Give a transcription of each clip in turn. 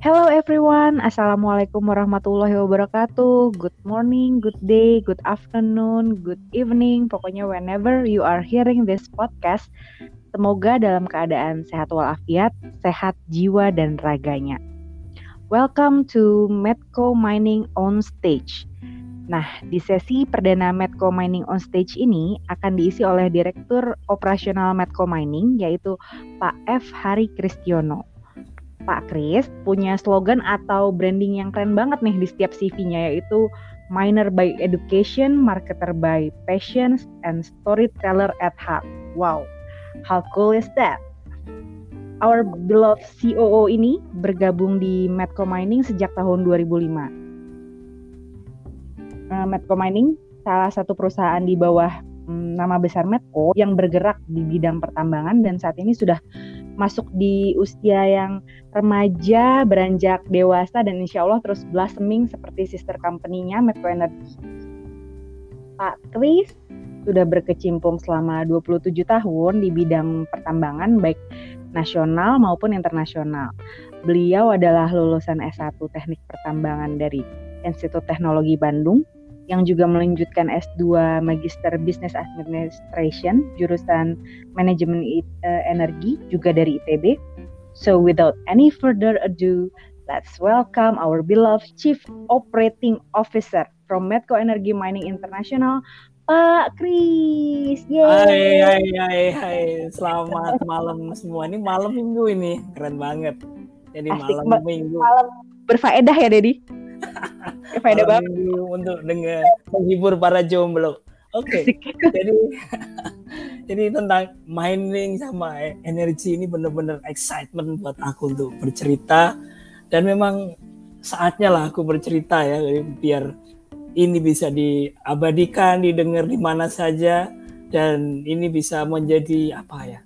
Hello everyone, Assalamualaikum warahmatullahi wabarakatuh. Good morning, good day, good afternoon, good evening. Pokoknya whenever you are hearing this podcast, semoga dalam keadaan sehat walafiat, sehat jiwa dan raganya. Welcome to Medco Mining on Stage. Nah, di sesi perdana Medco Mining on Stage ini akan diisi oleh Direktur Operasional Medco Mining, yaitu Pak F. Hari Kristiono. Pak Kris punya slogan atau branding yang keren banget nih di setiap CV-nya yaitu Miner by Education, Marketer by Passion, and Storyteller at Heart. Wow, how cool is that? Our beloved COO ini bergabung di Medco Mining sejak tahun 2005. Uh, Medco Mining salah satu perusahaan di bawah um, nama besar Medco yang bergerak di bidang pertambangan dan saat ini sudah masuk di usia yang remaja, beranjak dewasa dan insya Allah terus blossoming seperti sister company-nya Medco Energy. Pak Kris sudah berkecimpung selama 27 tahun di bidang pertambangan baik nasional maupun internasional. Beliau adalah lulusan S1 Teknik Pertambangan dari Institut Teknologi Bandung yang juga melanjutkan S2 Magister Business Administration jurusan Manajemen uh, Energi juga dari ITB. So without any further ado, let's welcome our beloved Chief Operating Officer from Medco Energy Mining International, Pak Kris. Hai, hai, hai, hai. Selamat malam semua. Ini malam minggu ini. Keren banget. Jadi Asik, malam minggu. Malam berfaedah ya, Dedi? Faedah banget untuk dengan menghibur para jomblo. Oke. Okay. jadi jadi tentang mining sama energi ini benar-benar excitement buat aku untuk bercerita dan memang saatnya lah aku bercerita ya biar ini bisa diabadikan, didengar di mana saja dan ini bisa menjadi apa ya?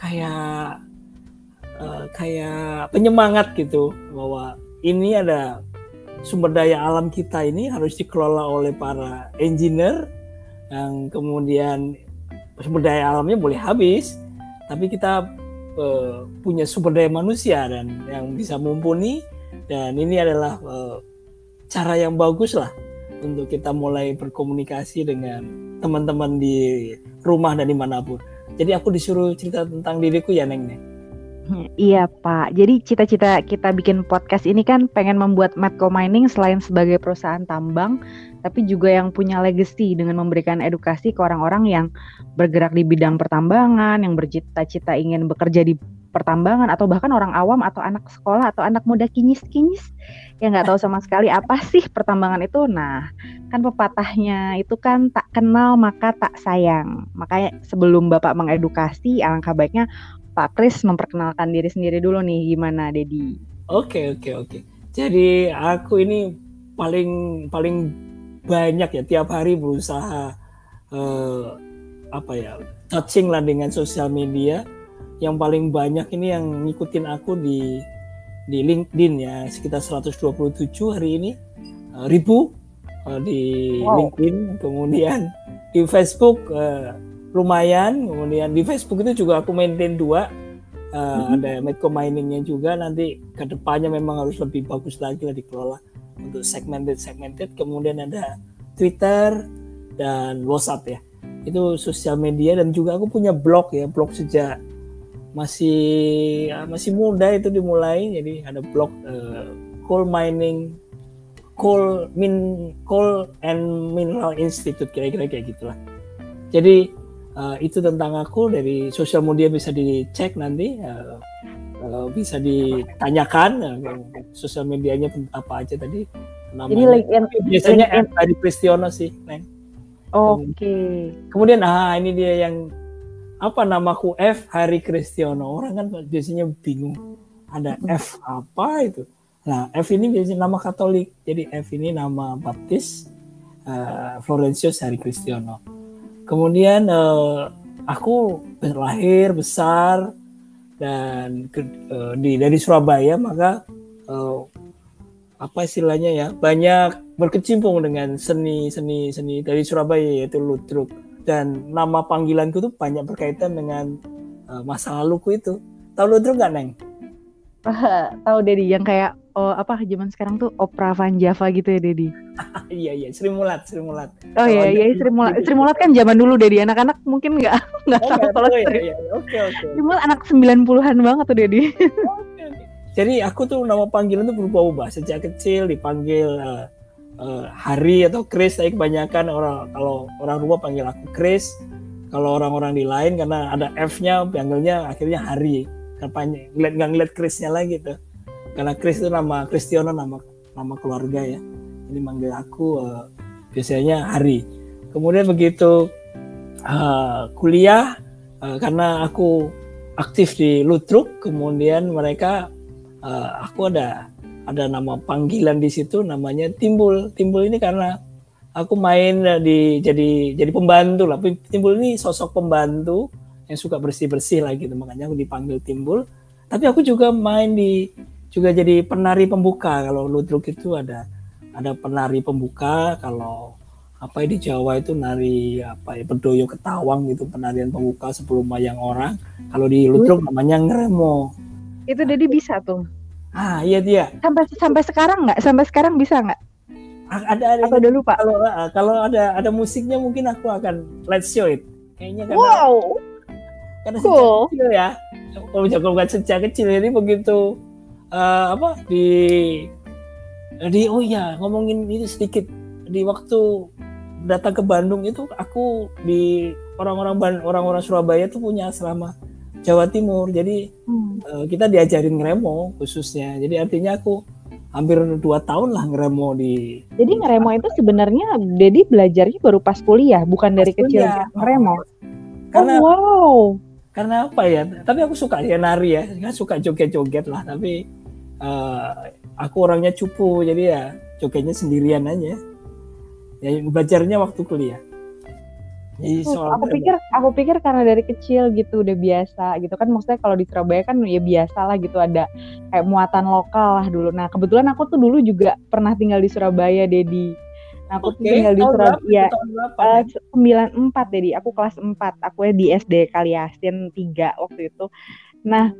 kayak uh, kayak penyemangat gitu bahwa ini ada sumber daya alam kita ini harus dikelola oleh para engineer yang kemudian sumber daya alamnya boleh habis, tapi kita uh, punya sumber daya manusia dan yang bisa mumpuni dan ini adalah uh, cara yang bagus lah untuk kita mulai berkomunikasi dengan teman-teman di rumah dan di mana pun. Jadi aku disuruh cerita tentang diriku ya Neng Neng. Iya Pak, jadi cita-cita kita bikin podcast ini kan pengen membuat Medco Mining selain sebagai perusahaan tambang, tapi juga yang punya legacy dengan memberikan edukasi ke orang-orang yang bergerak di bidang pertambangan, yang bercita-cita ingin bekerja di pertambangan, atau bahkan orang awam atau anak sekolah atau anak muda kinyis-kinyis yang nggak tahu sama sekali apa sih pertambangan itu. Nah, kan pepatahnya itu kan tak kenal maka tak sayang. Makanya sebelum Bapak mengedukasi, alangkah baiknya Pak Kris memperkenalkan diri sendiri dulu nih gimana Dedi. Oke oke oke. Jadi aku ini paling paling banyak ya tiap hari berusaha uh, apa ya touching lah dengan sosial media. Yang paling banyak ini yang ngikutin aku di di LinkedIn ya sekitar 127 hari ini uh, ribu uh, di wow. LinkedIn kemudian di Facebook uh, lumayan kemudian di Facebook itu juga aku maintain dua. Uh, hmm. ada Medco miningnya juga. Nanti ke depannya memang harus lebih bagus lagi lah dikelola untuk segmented segmented kemudian ada Twitter dan WhatsApp ya. Itu sosial media dan juga aku punya blog ya. Blog sejak masih ya, masih muda itu dimulai. Jadi ada blog uh, coal mining coal min coal and mineral institute kira-kira kayak gitulah. Jadi uh, itu tentang aku dari sosial media bisa dicek nanti uh, uh, bisa ditanyakan uh, sosial medianya apa aja tadi namanya Ini LinkedIn, biasanya. F dari Pristiono sih Neng. Oke. Okay. Kemudian ah ini dia yang apa namaku F Hari Kristiono orang kan biasanya bingung ada F apa itu nah F ini biasanya nama Katolik jadi F ini nama baptis uh, Florentius Hari Kristiono Kemudian uh, aku lahir besar dan ke, uh, di dari Surabaya maka uh, apa istilahnya ya banyak berkecimpung dengan seni seni seni dari Surabaya yaitu ludruk dan nama panggilanku tuh banyak berkaitan dengan uh, masa laluku itu tahu ludruk nggak neng? tahu Dedi yang kayak oh apa zaman sekarang tuh opera Van Java gitu ya Dedi. iya iya Sri Mulat Sri Mulat. Oh iya iya Sri Mulat Sri Mulat kan zaman dulu Dedi anak-anak mungkin nggak nggak oh, tahu kalau ya, Sri. Iya, iya. Oke oke. Sri Mulat anak 90-an banget tuh Dedi. Jadi aku tuh nama panggilan tuh berubah-ubah sejak kecil dipanggil uh, uh, Hari atau Chris tapi kebanyakan orang kalau orang rumah panggil aku Chris kalau orang-orang di lain karena ada F-nya panggilnya akhirnya Hari kapan ngeliat nggak ngeliat Chrisnya lagi tuh. Karena Chris itu nama Kristiono nama nama keluarga ya. Jadi manggil aku uh, biasanya Hari. Kemudian begitu uh, kuliah uh, karena aku aktif di Lutruk kemudian mereka uh, aku ada ada nama panggilan di situ namanya Timbul. Timbul ini karena aku main di jadi jadi pembantu lah. Timbul ini sosok pembantu yang suka bersih bersih lah gitu. Makanya aku dipanggil Timbul. Tapi aku juga main di juga jadi penari pembuka. Kalau ludruk itu ada ada penari pembuka. Kalau apa ya, di Jawa itu nari apa ya berdoyo ketawang gitu penarian pembuka sebelum mayang orang. Kalau di ludruk namanya ngeremo itu jadi bisa tuh. Ah iya dia. Sampai sampai sekarang nggak? Sampai sekarang bisa nggak? Ada ada atau udah lupa. Kalau ah, kalau ada ada musiknya mungkin aku akan let's show it. Kayaknya karena wow karena cool. sejak kecil ya. Kalau bukan sejak kecil ini begitu uh, apa di di oh iya ngomongin ini sedikit. Di waktu datang ke Bandung itu aku di orang-orang orang-orang Surabaya tuh punya asrama Jawa Timur. Jadi hmm. uh, kita diajarin ngeremo khususnya. Jadi artinya aku hampir dua tahun lah ngeremo di jadi ngeremo itu sebenarnya Dedi belajarnya baru pas kuliah bukan dari pas kecil kuliah. ngeremo? Karena oh, wow karena apa ya? Tapi aku suka ya nari ya. Nggak suka joget-joget lah. Tapi uh, aku orangnya cupu. Jadi ya jogetnya sendirian aja ya. Belajarnya waktu kuliah. Jadi soal aku pikir aku pikir karena dari kecil gitu udah biasa gitu kan. Maksudnya kalau di Surabaya kan ya biasa lah gitu. Ada kayak muatan lokal lah dulu. Nah kebetulan aku tuh dulu juga pernah tinggal di Surabaya Dedi aku okay. tinggal di Surabaya eh, sembilan empat Dedi. Aku kelas empat. Aku ya di SD Kaliasin tiga waktu itu. Nah,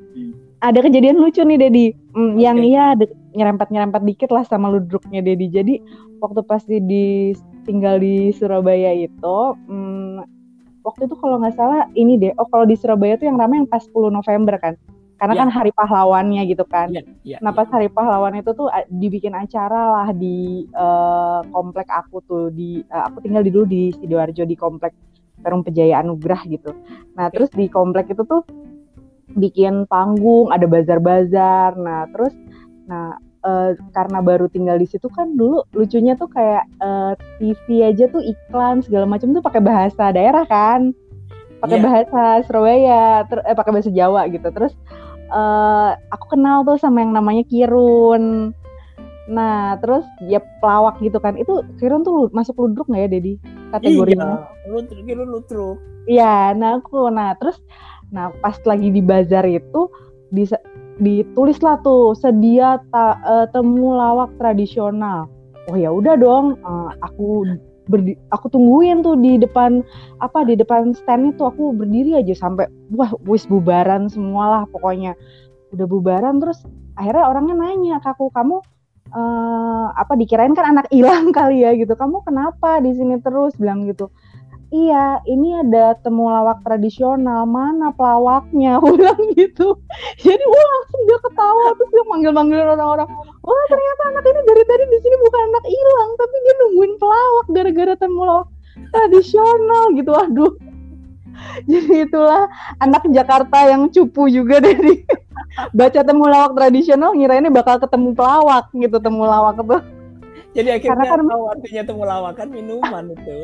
ada kejadian lucu nih Dedi, mm, okay. yang iya nyerempet-nyerempet dikit lah sama ludruknya Dedi. Jadi waktu pas di, tinggal di Surabaya itu, mm, waktu itu kalau nggak salah ini deh, oh kalau di Surabaya tuh yang ramai yang pas 10 November kan, karena yeah. kan hari pahlawannya gitu kan. Yeah, yeah, nah pas yeah. hari pahlawan itu tuh dibikin acara lah di uh, komplek aku tuh di, uh, aku tinggal di dulu di sidoarjo di komplek Perum Pejaya Anugrah gitu. Nah terus di komplek itu tuh bikin panggung, ada bazar-bazar. Nah, terus nah uh, karena baru tinggal di situ kan dulu lucunya tuh kayak uh, eh, TV aja tuh iklan segala macam tuh pakai bahasa daerah kan. Pakai yeah. bahasa Surabaya, ter eh pakai bahasa Jawa gitu. Terus uh, aku kenal tuh sama yang namanya Kirun. Nah, terus ya pelawak gitu kan. Itu Kirun tuh masuk ludruk nggak ya, Dedi? Kategorinya. Iya, Kirun ludruk. Iya, nah aku. Nah, terus Nah, pas lagi di bazar itu bisa ditulislah tuh sedia ta, uh, temu lawak tradisional. Oh ya udah dong, uh, aku berdi aku tungguin tuh di depan apa di depan stand itu aku berdiri aja sampai wah wis bubaran semua lah pokoknya. Udah bubaran terus akhirnya orangnya nanya ke aku kamu uh, apa dikirain kan anak hilang kali ya? Gitu. Kamu kenapa di sini terus? Bilang gitu iya ini ada temu lawak tradisional. Mana pelawaknya? Aku bilang gitu. Jadi wah langsung dia ketawa. Terus dia manggil-manggil orang-orang. Wah ternyata anak ini dari tadi di sini bukan anak hilang tapi dia nungguin pelawak gara-gara temu lawak tradisional gitu. Aduh. Jadi itulah anak Jakarta yang cupu juga dari baca temu lawak tradisional ini bakal ketemu pelawak gitu temu lawak tuh. Jadi akhirnya Karena kan, tahu artinya temu lawak kan minuman itu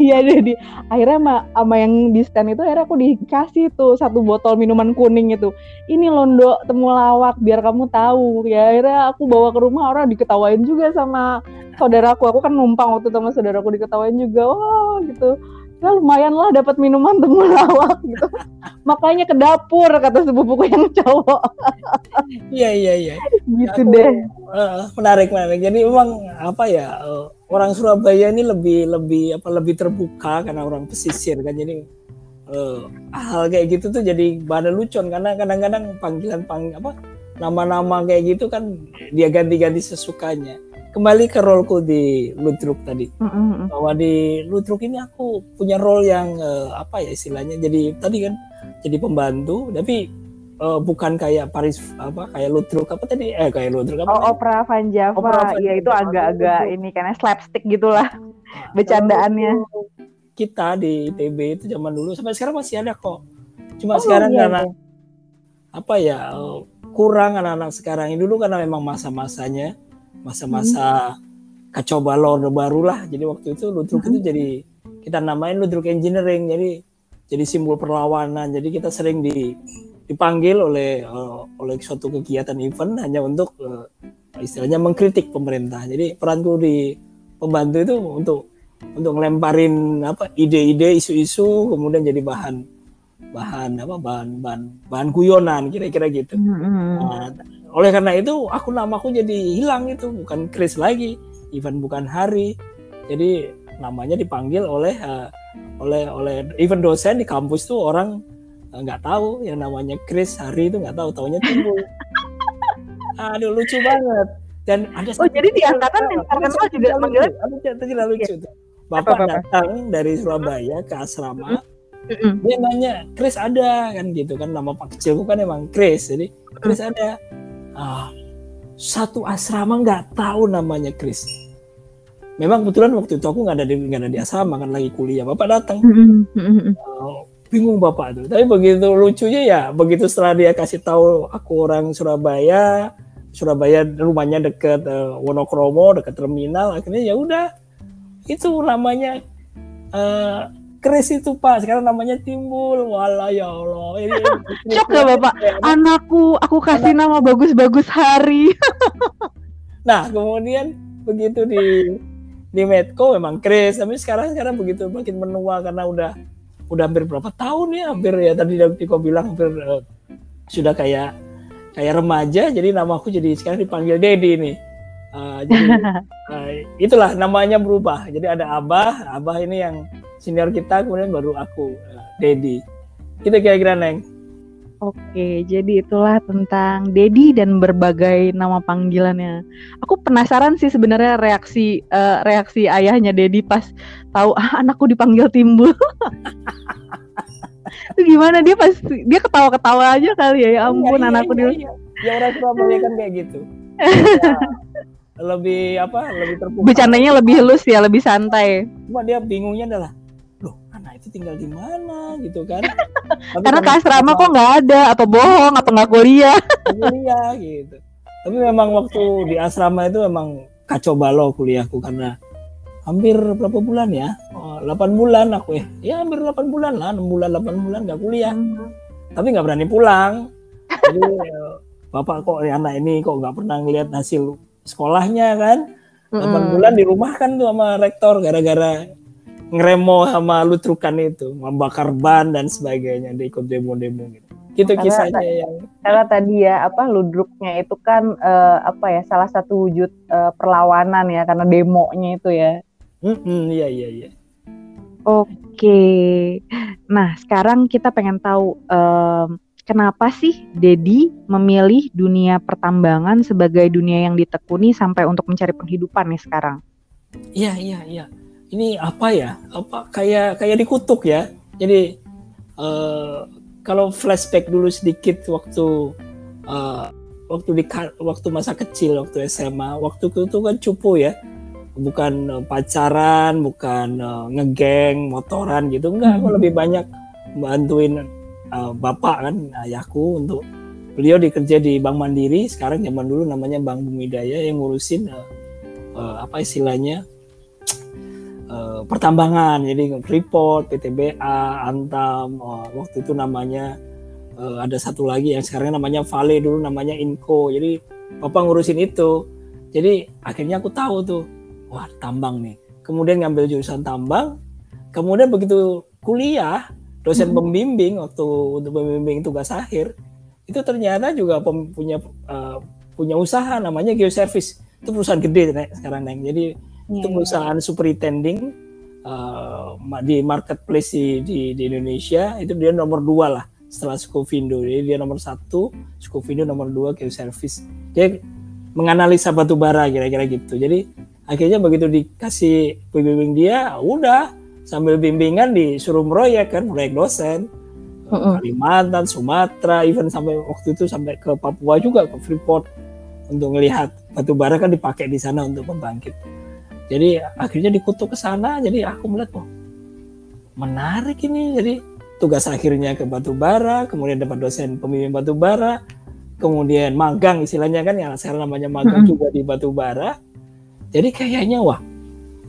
iya jadi akhirnya sama, sama yang di stand itu akhirnya aku dikasih tuh satu botol minuman kuning itu. Ini londo temulawak biar kamu tahu. Ya akhirnya aku bawa ke rumah orang diketawain juga sama saudaraku. Aku kan numpang waktu sama saudaraku diketawain juga. Oh gitu ya lumayan lah dapat minuman temulawak gitu. Makanya ke dapur kata sepupuku yang cowok. Iya iya iya. Gitu aku, deh. uh, menarik menarik. Jadi memang apa ya uh, orang Surabaya ini lebih lebih apa lebih terbuka karena orang pesisir kan. Jadi uh, hal kayak gitu tuh jadi pada lucon. Karena kadang-kadang panggilan pang apa nama-nama kayak gitu kan dia ganti-ganti sesukanya kembali ke roleku di Ludruk tadi. Mm-hmm. bahwa di Ludruk ini aku punya role yang uh, apa ya istilahnya jadi tadi kan jadi pembantu tapi uh, bukan kayak Paris apa kayak Ludruk apa tadi? Eh kayak Ludruk apa oh, opera Van Java. Opera Van ya itu agak-agak ini karena slapstick gitulah. Nah, bercandaannya. kita di ITB itu zaman dulu sampai sekarang masih ada kok. Cuma oh, sekarang iya, karena iya. apa ya kurang anak-anak sekarang. Ini dulu karena memang masa-masanya masa-masa hmm. kacau balau baru lah jadi waktu itu ludruk hmm. itu jadi kita namain ludruk engineering jadi jadi simbol perlawanan jadi kita sering di dipanggil oleh uh, oleh suatu kegiatan event hanya untuk uh, istilahnya mengkritik pemerintah jadi peranku di pembantu itu untuk untuk ngelemparin apa ide-ide isu-isu kemudian jadi bahan bahan apa bahan bahan bahan guyonan kira-kira gitu. Mm-hmm. Nah, oleh karena itu aku namaku jadi hilang itu bukan Chris lagi, even bukan Hari. Jadi namanya dipanggil oleh uh, oleh oleh even dosen di kampus tuh orang eh, nggak uh, tahu yang namanya Chris Hari itu nggak tahu tahunya timbul. Aduh lucu banget. Dan ada Oh jadi di angkatan yang terkenal juga manggilnya tadi lucu tuh. Bapak apa, apa, datang dari Surabaya ke asrama. Mm-hmm. Dia nanya, Chris ada kan gitu kan nama Pak kecilku kan emang Chris. Jadi Chris ada. Ah, satu asrama nggak tahu namanya Chris. Memang kebetulan waktu itu aku nggak ada di nggak ada di asrama kan lagi kuliah. Bapak datang. Uh, bingung bapak itu. Tapi begitu lucunya ya, begitu setelah dia kasih tahu aku orang Surabaya, Surabaya rumahnya deket uh, Wonokromo, deket terminal, akhirnya ya udah itu namanya uh, Kris itu Pak, sekarang namanya timbul. Wala ya Allah. Ini, Cok gak Bapak? Anakku, aku kasih Anak. nama bagus-bagus hari. nah, kemudian begitu di di Medco memang Kris, tapi sekarang sekarang begitu makin menua karena udah udah hampir berapa tahun ya, hampir ya tadi Diko bilang hampir uh, sudah kayak kayak remaja, jadi nama aku jadi sekarang dipanggil Dedi nih. Uh, jadi uh, itulah namanya berubah. Jadi ada Abah, Abah ini yang senior kita, kemudian baru aku, uh, Dedi. Itu kira-kira Neng. Oke, jadi itulah tentang Dedi dan berbagai nama panggilannya. Aku penasaran sih sebenarnya reaksi uh, reaksi ayahnya Dedi pas tahu ah, anakku dipanggil Timbul. itu gimana dia pas dia ketawa-ketawa aja kali ya ya ampun iya, iya anakku iya, iya, iya. Ya orang Surabaya kan kayak gitu. ya, lebih apa lebih terbuka bercandanya lebih halus ya lebih santai cuma dia bingungnya adalah anak itu tinggal di mana gitu kan karena ke asrama kok nggak ada apa bohong apa nggak kuliah kuliah gitu tapi memang waktu di asrama itu memang kacau balau kuliahku karena hampir berapa bulan ya? Oh, 8 bulan aku ya. Ya hampir 8 bulan lah, 6 bulan 8 bulan nggak kuliah. Hmm. Tapi nggak berani pulang. Jadi bapak kok anak ini kok nggak pernah ngeliat hasil sekolahnya kan. Mm. bulan di rumah kan tuh sama rektor gara-gara ngeremo sama lutrukan itu, membakar ban dan sebagainya, dia ikut demo-demo gitu. Gitu karena, kisahnya yang karena tadi ya apa ludruknya itu kan uh, apa ya salah satu wujud uh, perlawanan ya karena demonya itu ya. Mm -hmm, iya iya iya. Oke. Nah, sekarang kita pengen tahu um, kenapa sih Dedi memilih dunia pertambangan sebagai dunia yang ditekuni sampai untuk mencari penghidupan nih sekarang? Iya iya iya. Ini apa ya? Apa kayak kayak dikutuk ya. Jadi uh, kalau flashback dulu sedikit waktu uh, waktu di waktu masa kecil waktu SMA waktu itu kan cupu ya bukan pacaran bukan uh, ngegeng motoran gitu enggak aku hmm. lebih banyak bantuin uh, bapak kan ayahku untuk beliau dikerja di Bank Mandiri sekarang zaman dulu namanya Bank Bumi Daya yang ngurusin uh, uh, apa istilahnya uh, pertambangan. Jadi Freeport, PTBA, Antam uh, waktu itu namanya uh, ada satu lagi yang sekarang namanya Vale dulu namanya Inco. Jadi bapak ngurusin itu. Jadi akhirnya aku tahu tuh wah tambang nih. Kemudian ngambil jurusan tambang kemudian begitu kuliah dosen hmm. pembimbing waktu untuk pembimbing tugas akhir itu ternyata juga punya uh, punya usaha namanya Geoservice itu perusahaan gede sekarang neng jadi. Itu iya. perusahaan superintending uh, di marketplace di, di, di Indonesia itu dia nomor dua lah setelah Scovindo. Jadi dia nomor satu, Scovindo nomor dua Geoservice. Dia menganalisa batu bara kira-kira gitu. Jadi akhirnya begitu dikasih bimbing dia, udah sambil bimbingan disuruh meroyek kan, proyek dosen. Kalimantan, Sumatera, even sampai waktu itu sampai ke Papua juga ke Freeport untuk melihat batu bara kan dipakai di sana untuk membangkit. Jadi akhirnya dikutuk ke sana, jadi aku melihat oh menarik ini. Jadi tugas akhirnya ke batu bara, kemudian dapat dosen pembimbing batu bara, kemudian magang istilahnya kan yang sekarang namanya magang hmm. juga di batu bara. Jadi kayaknya wah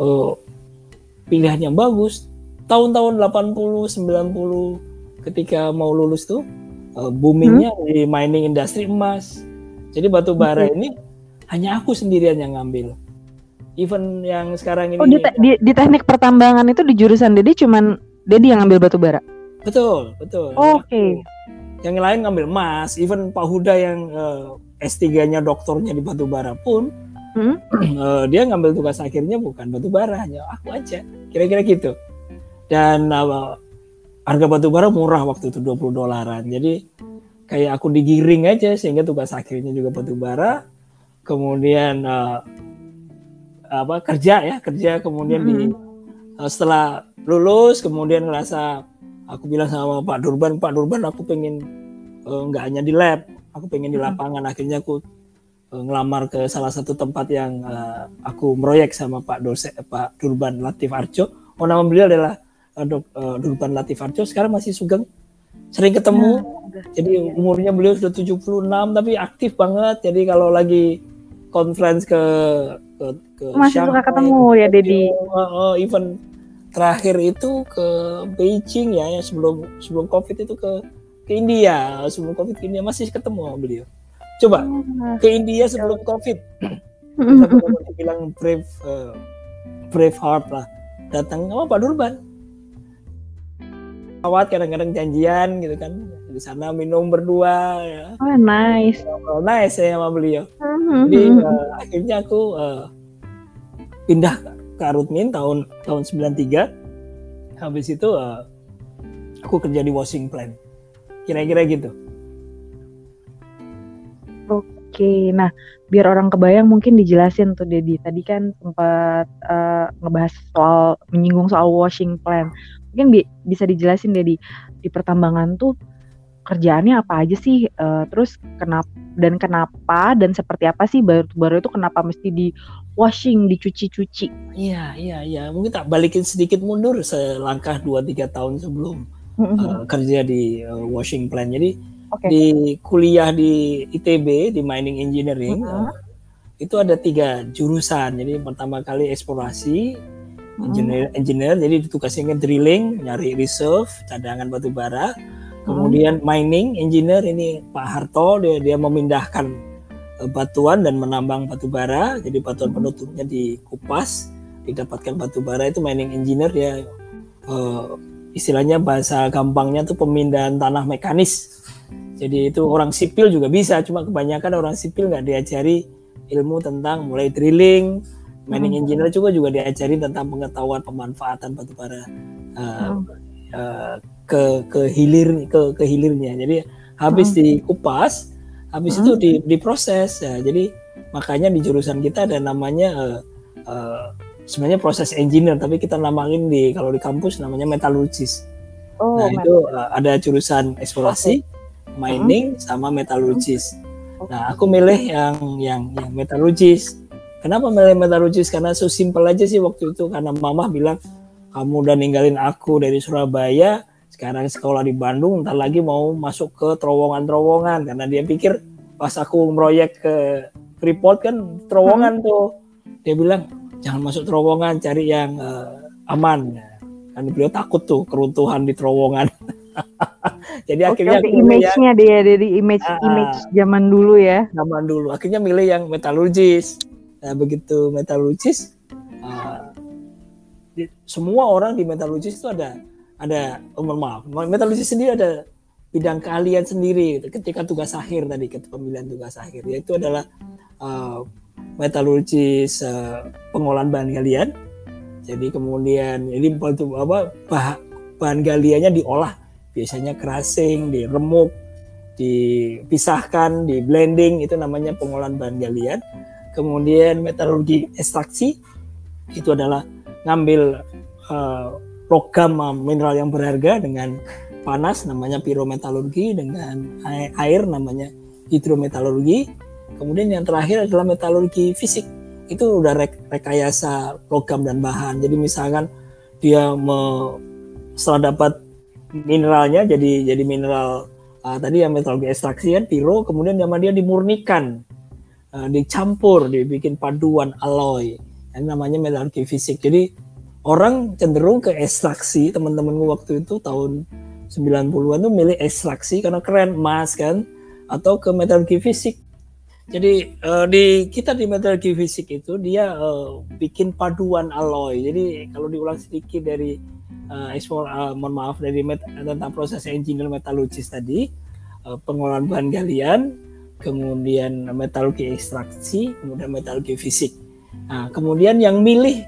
oh, pilihan yang bagus. Tahun-tahun 80 90 ketika mau lulus tuh uh, boomingnya hmm. di mining industri emas. Jadi batu bara okay. ini hanya aku sendirian yang ngambil. Even yang sekarang ini. Oh di, te di, di teknik pertambangan itu di jurusan Dedi cuman Dedi yang ngambil batu bara. Betul, betul. Oke. Okay. Yang lain ngambil emas, even Pak Huda yang uh, eh, S3-nya doktornya di batubara pun hmm? uh, dia ngambil tugas akhirnya bukan batubara, hanya aku aja. Kira-kira gitu. Dan uh, harga batubara murah waktu itu 20 dolaran. Jadi kayak aku digiring aja sehingga tugas akhirnya juga batubara. Kemudian uh, apa kerja ya, kerja kemudian hmm. di uh, setelah lulus kemudian ngerasa aku bilang sama Pak Durban Pak Durban aku pengen uh, nggak hanya di lab aku pengen di lapangan. Akhirnya aku uh, ngelamar ke salah satu tempat yang uh, aku meroyek sama Pak dosen Pak Durban Latif Arjo oh nama beliau adalah uh, Dok, uh, Durban Latif Arjo sekarang masih sugeng sering ketemu. Nah, jadi umurnya beliau sudah 76 tapi aktif banget. Jadi kalau lagi conference ke ke, ke masih suka ketemu ya Dedi uh, uh, even terakhir itu ke Beijing ya, yang sebelum sebelum COVID itu ke ke India sebelum COVID ke India masih ketemu beliau. Coba oh, ke India sebelum COVID. Kita bilang brave uh, brave heart lah. Datang sama Pak Durban. Awat kadang-kadang janjian gitu kan di sana minum berdua ya. Oh nice. Oh, nice ya sama beliau. Mm-hmm. Jadi uh, akhirnya aku uh, pindah ke Arutmin tahun tahun 93 habis itu uh, aku kerja di washing plant. Kira-kira gitu. Oke nah biar orang kebayang mungkin dijelasin tuh Dedi. Tadi kan sempat uh, ngebahas soal menyinggung soal washing plant. Mungkin bi bisa dijelasin Dedi. Di pertambangan tuh kerjaannya apa aja sih uh, terus kenapa dan kenapa dan seperti apa sih baru-baru itu kenapa mesti di washing, dicuci-cuci. Iya, iya, iya. Mungkin tak balikin sedikit mundur selangkah 2-3 tahun sebelum mm-hmm. uh, kerja di uh, washing plant. Jadi okay. di kuliah di ITB di mining engineering mm-hmm. uh, itu ada tiga jurusan. Jadi pertama kali eksplorasi, engineer, engineer. Jadi tugasnya drilling, nyari reserve, cadangan batu bara. Kemudian mining engineer ini Pak Harto dia dia memindahkan Eh, batuan dan menambang batu bara. Jadi batuan hmm. penutupnya dikupas, didapatkan batu bara itu mining engineer ya uh, istilahnya bahasa gampangnya tuh pemindahan tanah mekanis. Jadi itu orang sipil juga bisa, cuma kebanyakan orang sipil nggak diajari ilmu tentang mulai drilling, mining hmm. engineer juga juga diajari tentang pengetahuan pemanfaatan batu bara uh, uh, ke ke hilir ke ke hilirnya. Jadi habis dikupas habis hmm. itu di, diproses ya jadi makanya di jurusan kita ada namanya uh, uh, sebenarnya proses engineer tapi kita namain di kalau di kampus namanya metalurgis oh, nah itu uh, ada jurusan eksplorasi okay. mining hmm. sama metalurgis okay. nah aku milih yang yang yang metalurgis kenapa milih metalurgis karena so simple aja sih waktu itu karena mama bilang kamu udah ninggalin aku dari Surabaya sekarang sekolah di Bandung ntar lagi mau masuk ke terowongan-terowongan. Karena dia pikir pas aku meroyek ke Freeport kan terowongan hmm. tuh. Dia bilang jangan masuk terowongan cari yang uh, aman. Kan beliau takut tuh keruntuhan di terowongan. Jadi Oke, akhirnya image-nya dia dari image uh, image zaman dulu ya. Zaman dulu. Akhirnya milih yang metalurgis. Nah begitu metalurgis uh, semua orang di metalurgis itu ada ada oh, maaf. Metalurgis sendiri ada bidang keahlian sendiri ketika tugas akhir tadi ketika pemilihan tugas akhir. Yaitu adalah uh, metalurgis pengolahan bahan galian. Jadi kemudian ini batu apa bahan, bahan galiannya diolah. Biasanya crushing, diremuk, dipisahkan, di blending itu namanya pengolahan bahan galian. Kemudian metalurgi ekstraksi itu adalah ngambil uh, logam uh, mineral yang berharga dengan panas namanya pirometalurgi dengan air namanya hidrometalurgi. Kemudian yang terakhir adalah metalurgi fisik. Itu udah rekayasa logam dan bahan. Jadi misalkan dia me, setelah dapat mineralnya jadi jadi mineral uh, tadi yang metalurgi ekstraksi kan piro kemudian sama dia dimurnikan uh, dicampur dibikin paduan alloy ini namanya metalurgi fisik jadi orang cenderung ke ekstraksi teman-temanku waktu itu tahun 90-an tuh milih ekstraksi karena keren emas kan atau ke metalurgi fisik jadi uh, di kita di metalurgi fisik itu dia uh, bikin paduan alloy. Jadi kalau diulang sedikit dari uh, ekspor, uh, mohon maaf dari met tentang proses engineer metalurgis tadi, uh, pengolahan bahan galian, kemudian metalurgi ekstraksi, kemudian metalurgi fisik. Nah, kemudian yang milih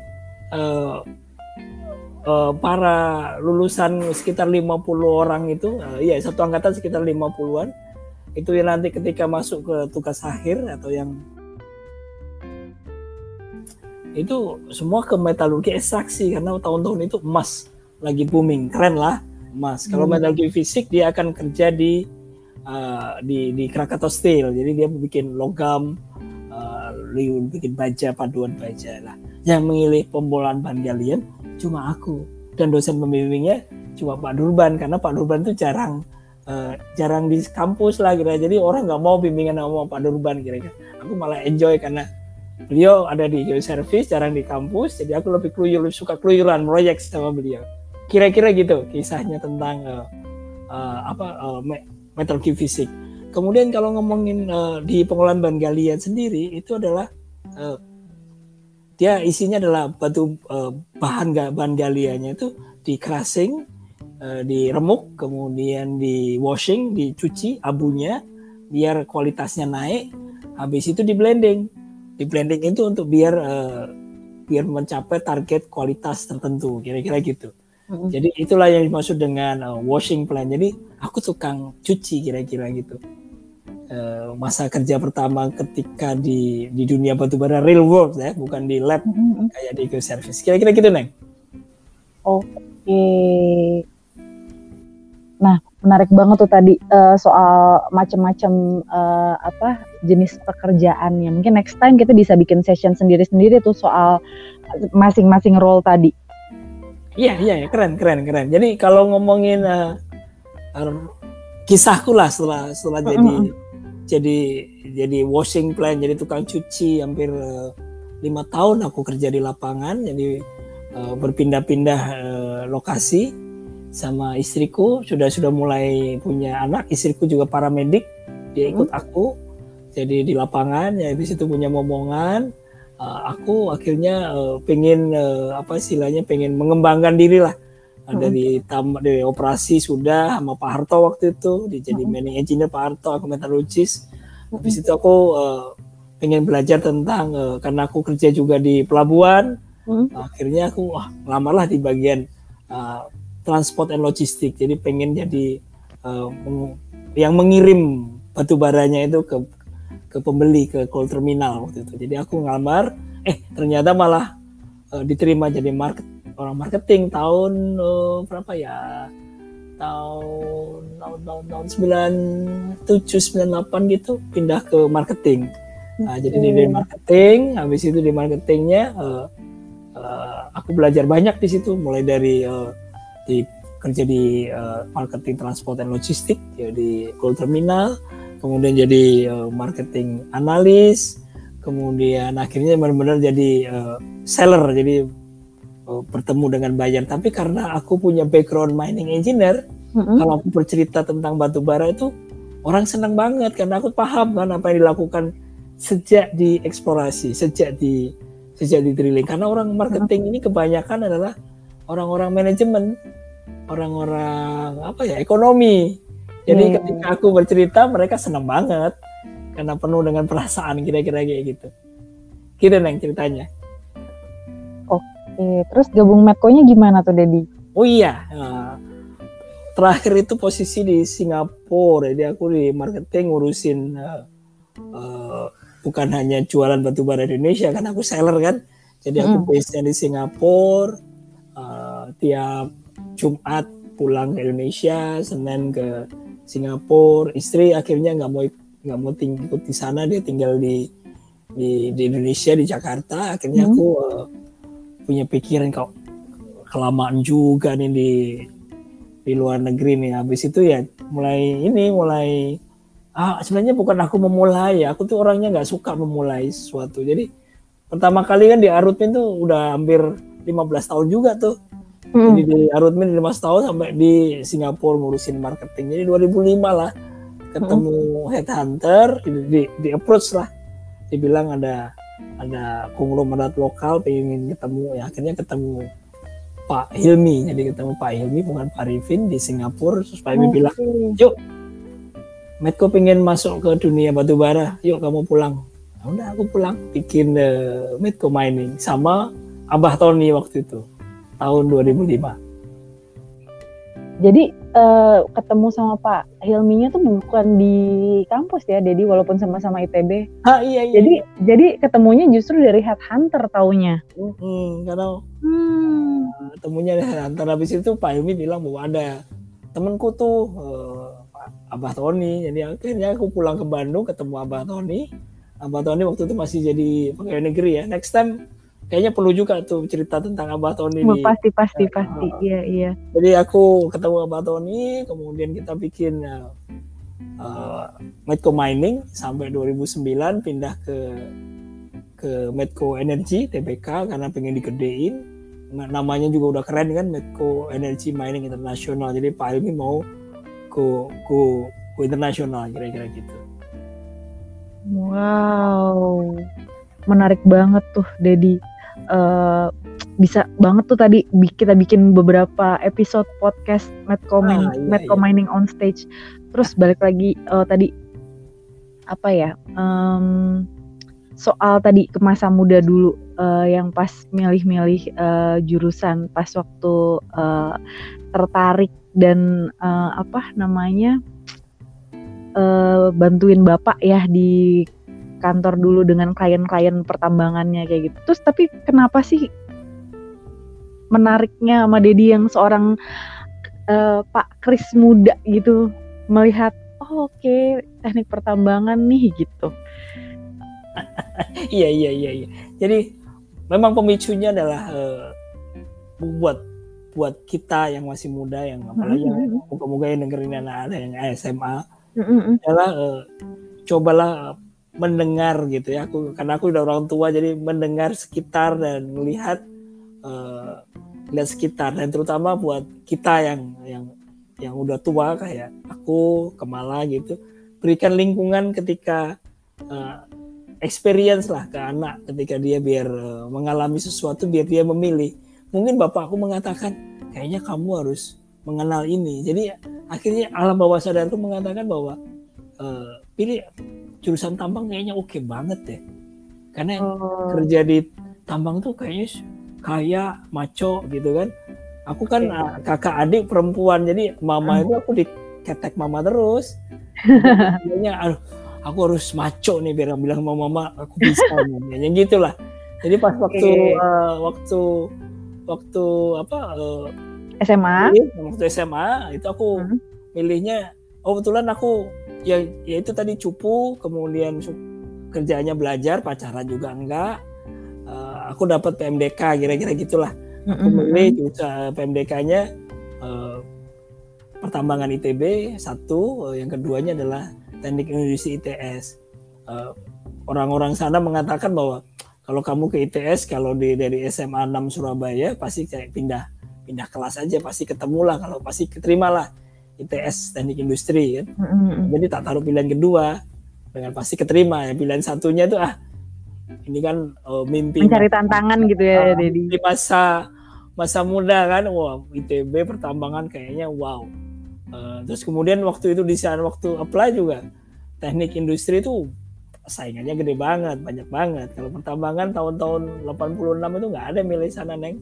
uh, para lulusan sekitar 50 orang itu, uh, iya satu angkatan sekitar 50-an itu yang nanti ketika masuk ke tugas akhir atau yang itu semua ke metalurgi ekstraksi karena tahun-tahun itu emas lagi booming. Keren lah emas. Kalau hmm. metalurgi fisik dia akan kerja di uh, di di Krakatau Steel. Jadi dia bikin logam uh, bikin baja paduan baja lah. Yang memilih pembolahan bahan galian cuma aku. Dan dosen pembimbingnya cuma Pak Durban karena Pak Durban itu jarang uh, jarang di kampus lah kira jadi orang nggak mau bimbingan sama Pak Durban kira-kira. Aku malah enjoy karena beliau ada di geoservice jarang di kampus. Jadi aku lebih keluyur lebih suka keluyuran proyek sama beliau. Kira-kira gitu kisahnya tentang uh, uh, apa uh, metalurgi fisik kemudian kalau ngomongin uh, di pengolahan bahan galian sendiri itu adalah uh, dia isinya adalah batu uh, bahan bahan galiannya itu di crushing uh, diremuk, kemudian di washing, dicuci abunya biar kualitasnya naik. Habis itu di blending. Di blending itu untuk biar uh, biar mencapai target kualitas tertentu, kira-kira gitu. Mm-hmm. Jadi itulah yang dimaksud dengan uh, washing plan. Jadi aku tukang cuci kira-kira gitu. Uh, masa kerja pertama ketika di di dunia batubara real world ya, bukan di lab mm-hmm. kayak di service. Kira-kira gitu, Neng. Oke. Okay. Nah, menarik banget tuh tadi uh, soal macam-macam uh, apa jenis pekerjaannya. Mungkin next time kita bisa bikin session sendiri-sendiri tuh soal masing-masing role tadi. Iya, iya, ya, keren, keren, keren. Jadi kalau ngomongin uh, uh, kisahku lah setelah setelah jadi mm -hmm. Jadi jadi washing plan, jadi tukang cuci. Hampir lima uh, tahun aku kerja di lapangan, jadi uh, berpindah-pindah uh, lokasi sama istriku. Sudah sudah mulai punya anak. Istriku juga paramedik. Dia ikut hmm. aku. Jadi di lapangan ya di situ punya momongan. Uh, aku akhirnya uh, pengen uh, apa istilahnya pengen mengembangkan diri lah uh, dari tam dari operasi sudah sama Pak Harto waktu itu di jadi hmm. managing engineer Pak Harto aku metalurgis habis itu aku uh, pengen belajar tentang uh, karena aku kerja juga di pelabuhan hmm. akhirnya aku wah lamarlah di bagian uh, transport and logistik. Jadi pengen jadi uh, yang mengirim batu baranya itu ke ke pembeli ke cold terminal waktu itu. Jadi aku ngamar, eh ternyata malah uh, diterima jadi market orang marketing tahun uh, berapa ya? tahun tahun tahun tahun sembilan tujuh sembilan delapan gitu pindah ke marketing. Nah, jadi di marketing, habis itu di marketingnya uh, uh, aku belajar banyak di situ, mulai dari uh, di kerja di uh, marketing transport dan logistik ya di Terminal kemudian jadi uh, marketing analis kemudian akhirnya benar-benar jadi uh, seller jadi bertemu dengan buyer tapi karena aku punya background mining engineer mm-hmm. kalau aku bercerita tentang batu bara itu orang senang banget karena aku paham kan apa yang dilakukan sejak di eksplorasi sejak di sejak di drilling karena orang marketing mm-hmm. ini kebanyakan adalah orang-orang manajemen, orang-orang apa ya ekonomi. Jadi hmm. ketika aku bercerita mereka senang banget karena penuh dengan perasaan kira-kira kayak gitu. Gitu neng ceritanya. Oke, terus gabung Medco-nya gimana tuh Dedi? Oh iya, uh, terakhir itu posisi di Singapura. Jadi aku di marketing ngurusin uh, uh, bukan hanya jualan batu bara di Indonesia kan aku seller kan. Jadi aku mm. base di Singapura uh, tiap Jumat pulang ke Indonesia Senin ke Singapura. Istri akhirnya nggak mau nggak mau tinggal di sana dia tinggal di di, di Indonesia di Jakarta. Akhirnya aku uh, punya pikiran kok kelamaan juga nih di di luar negeri nih. Habis itu ya mulai ini mulai ah sebenarnya bukan aku memulai ya. Aku tuh orangnya nggak suka memulai sesuatu. Jadi pertama kali kan di Arutmin tuh udah hampir 15 tahun juga tuh. Hmm. jadi di Arutmin 15 tahun sampai di Singapura ngurusin marketing. Jadi 2005 lah ketemu hmm. headhunter di, di, di approach lah. Dibilang ada ada konglomerat lokal pengen ketemu ya akhirnya ketemu Pak Hilmi. Jadi ketemu Pak Hilmi bukan Pak Rifin di Singapura. Terus Pak Hilmi okay. bilang yuk Medco pengen masuk ke dunia batu bara. Yuk kamu pulang. Nah, udah aku pulang. Bikin uh, Medco mining sama Abah Tony waktu itu tahun 2005 jadi uh, ketemu sama Pak Hilminya tuh bukan di kampus ya, Dedi walaupun sama-sama ITB. Ah iya iya. Jadi jadi ketemunya justru dari headhunter taunya. Hmm, karena hmm. ketemunya dari headhunter habis itu Pak Hilmi bilang bahwa ada temenku tuh uh, Abah Tony. Jadi akhirnya aku pulang ke Bandung ketemu Abah Tony. Abah Tony waktu itu masih jadi pegawai negeri ya. Next time kayaknya perlu juga tuh cerita tentang Abah Tony oh, pasti pasti ya, pasti. uh, iya iya. Jadi aku ketemu Abah Tony kemudian kita bikin uh, uh, Medco Mining sampai 2009 pindah ke ke Medco Energy TBK karena pengen digedein. Namanya juga udah keren kan Medco Energy Mining Internasional. Jadi Pak Ilmi mau ke ke ke internasional kira-kira gitu. Wow. Menarik banget tuh Dedi uh, bisa banget tuh tadi kita bikin beberapa episode podcast Medco, ah, iya, Medco iya. Mining on Stage. Terus balik lagi uh, tadi apa ya um, soal tadi ke masa muda dulu uh, yang pas milih-milih uh, jurusan pas waktu uh, tertarik dan uh, apa namanya uh, bantuin bapak ya di kantor dulu dengan klien-klien pertambangannya kayak gitu. Terus tapi kenapa sih menariknya sama Dedi yang seorang uh, Pak Kris muda gitu melihat oh oke okay, teknik pertambangan nih gitu. iya iya iya iya. Jadi memang pemicunya adalah uh, buat buat kita yang masih muda yang apalagi mm -hmm. yang moga-moga yang dengerin anak-anak yang SMA mm -hmm. adalah uh, cobalah mendengar gitu ya. Aku karena aku udah orang tua jadi mendengar sekitar dan melihat uh, lihat sekitar. Dan terutama buat kita yang yang yang udah tua kayak aku Kemala gitu berikan lingkungan ketika uh, experience lah ke anak. Ketika dia biar uh, mengalami sesuatu biar dia memilih. Mungkin bapak aku mengatakan kayaknya kamu harus mengenal ini. Jadi akhirnya alam bawah sadarku mengatakan bahwa uh, pilih jurusan tambang kayaknya oke okay banget deh karena oh. kerja di tambang tuh kayaknya kaya maco gitu kan aku kan okay. kakak adik perempuan jadi mama itu aku diketek mama terus kayaknya aduh aku harus maco nih biar bilang sama mama aku bisa yang gitulah jadi pas waktu okay. uh, eh, waktu waktu apa uh, eh, SMA waktu SMA itu aku hmm. milihnya oh kebetulan aku ya ya itu tadi cupu kemudian kerjanya belajar pacaran juga enggak. Uh, aku dapat PMDK kira-kira gitulah. Aku milih uh, PMDK-nya uh, pertambangan ITB satu. Uh, yang keduanya adalah teknik industri ITS uh, orang-orang sana mengatakan bahwa kalau kamu ke ITS kalau di dari SMA 6 Surabaya pasti kayak pindah pindah kelas aja pasti ketemu lah kalau pasti keterima lah ITS teknik industri kan. Mm-hmm. jadi tak taruh pilihan kedua dengan pasti keterima. Ya pilihan satunya itu ah ini kan uh, mimpi mencari tantangan gitu ya uh, Dedi di masa masa muda kan. Wah ITB pertambangan kayaknya wow. Uh, terus kemudian waktu itu di sana waktu apply juga teknik industri itu saingannya gede banget banyak banget. Kalau pertambangan tahun-tahun 86 itu nggak ada milih sana neng.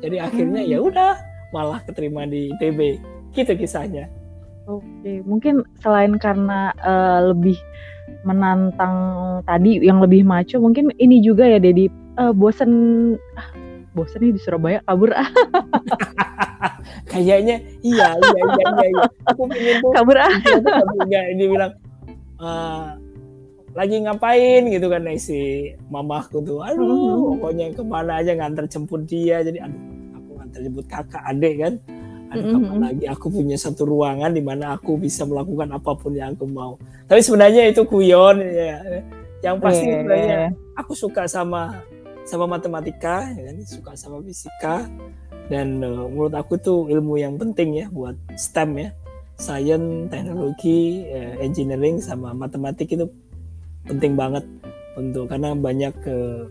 Jadi akhirnya hmm. ya udah malah keterima di ITB gitu kisahnya. Oke mungkin selain karena uh, lebih menantang tadi yang lebih maco mungkin ini juga ya Dedi. Uh, bosen ah, bosen nih di Surabaya kabur. Ah kayaknya iya iya iya iya, iya. aku pengen tuh kabur ah. dia, dia bilang uh, lagi ngapain? Gitu kan si mamahku tuh aduh hmm. pokoknya ke mana aja nganter jemput dia. Jadi aduh aku nganter jemput kakak adik kan ada hmm. kapan lagi aku punya satu ruangan di mana aku bisa melakukan apa pun yang aku mau. Tapi sebenarnya itu kuyon ya. Yang pasti yeah. sebenarnya aku suka sama sama matematika ya kan? Suka sama fisika. Dan uh, menurut aku tuh ilmu yang penting ya buat STEM ya. Science teknologi uh, engineering sama matematik itu penting banget untuk karena banyak ke uh,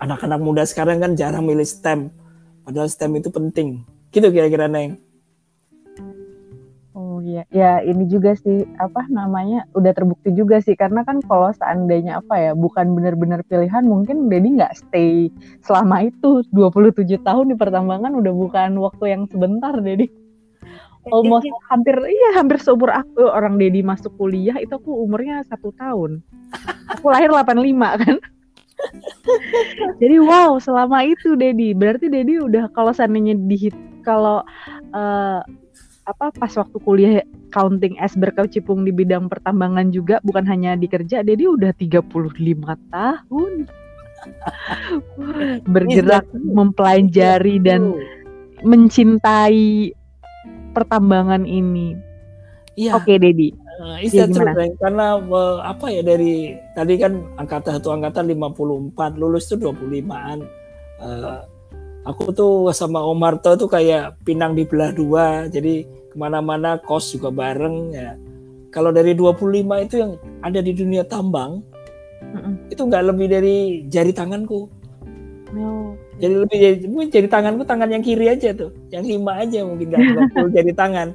anak-anak muda sekarang kan jarang milih STEM. Padahal STEM itu penting gitu kira-kira neng iya, ya ini juga sih apa namanya udah terbukti juga sih karena kan kalau seandainya apa ya bukan benar-benar pilihan mungkin Dedi nggak stay selama itu 27 tahun di pertambangan udah bukan waktu yang sebentar Dedi. Almost hampir iya hampir seumur aku orang Dedi masuk kuliah itu aku umurnya satu tahun. Aku lahir 85 kan. Jadi wow selama itu Dedi berarti Dedi udah kalau seandainya di kalau uh, apa pas waktu kuliah counting es berkecimpung di bidang pertambangan juga bukan hanya di kerja jadi udah 35 tahun bergerak mempelajari dan mencintai pertambangan ini. Iya. Oke, okay, Dedi. Uh, iya karena uh, apa ya dari tadi kan angkatan satu angkatan 54 lulus tuh 25-an. Uh, aku tuh sama Omarto tuh kayak pinang di belah dua jadi ke mana-mana kos juga bareng ya. Kalau dari 25 itu yang ada di dunia tambang mm itu nggak lebih dari jari tanganku. Oh. jadi lebih dari mungkin jari tanganku tangan yang kiri aja tuh yang lima aja mungkin nggak full jari tangan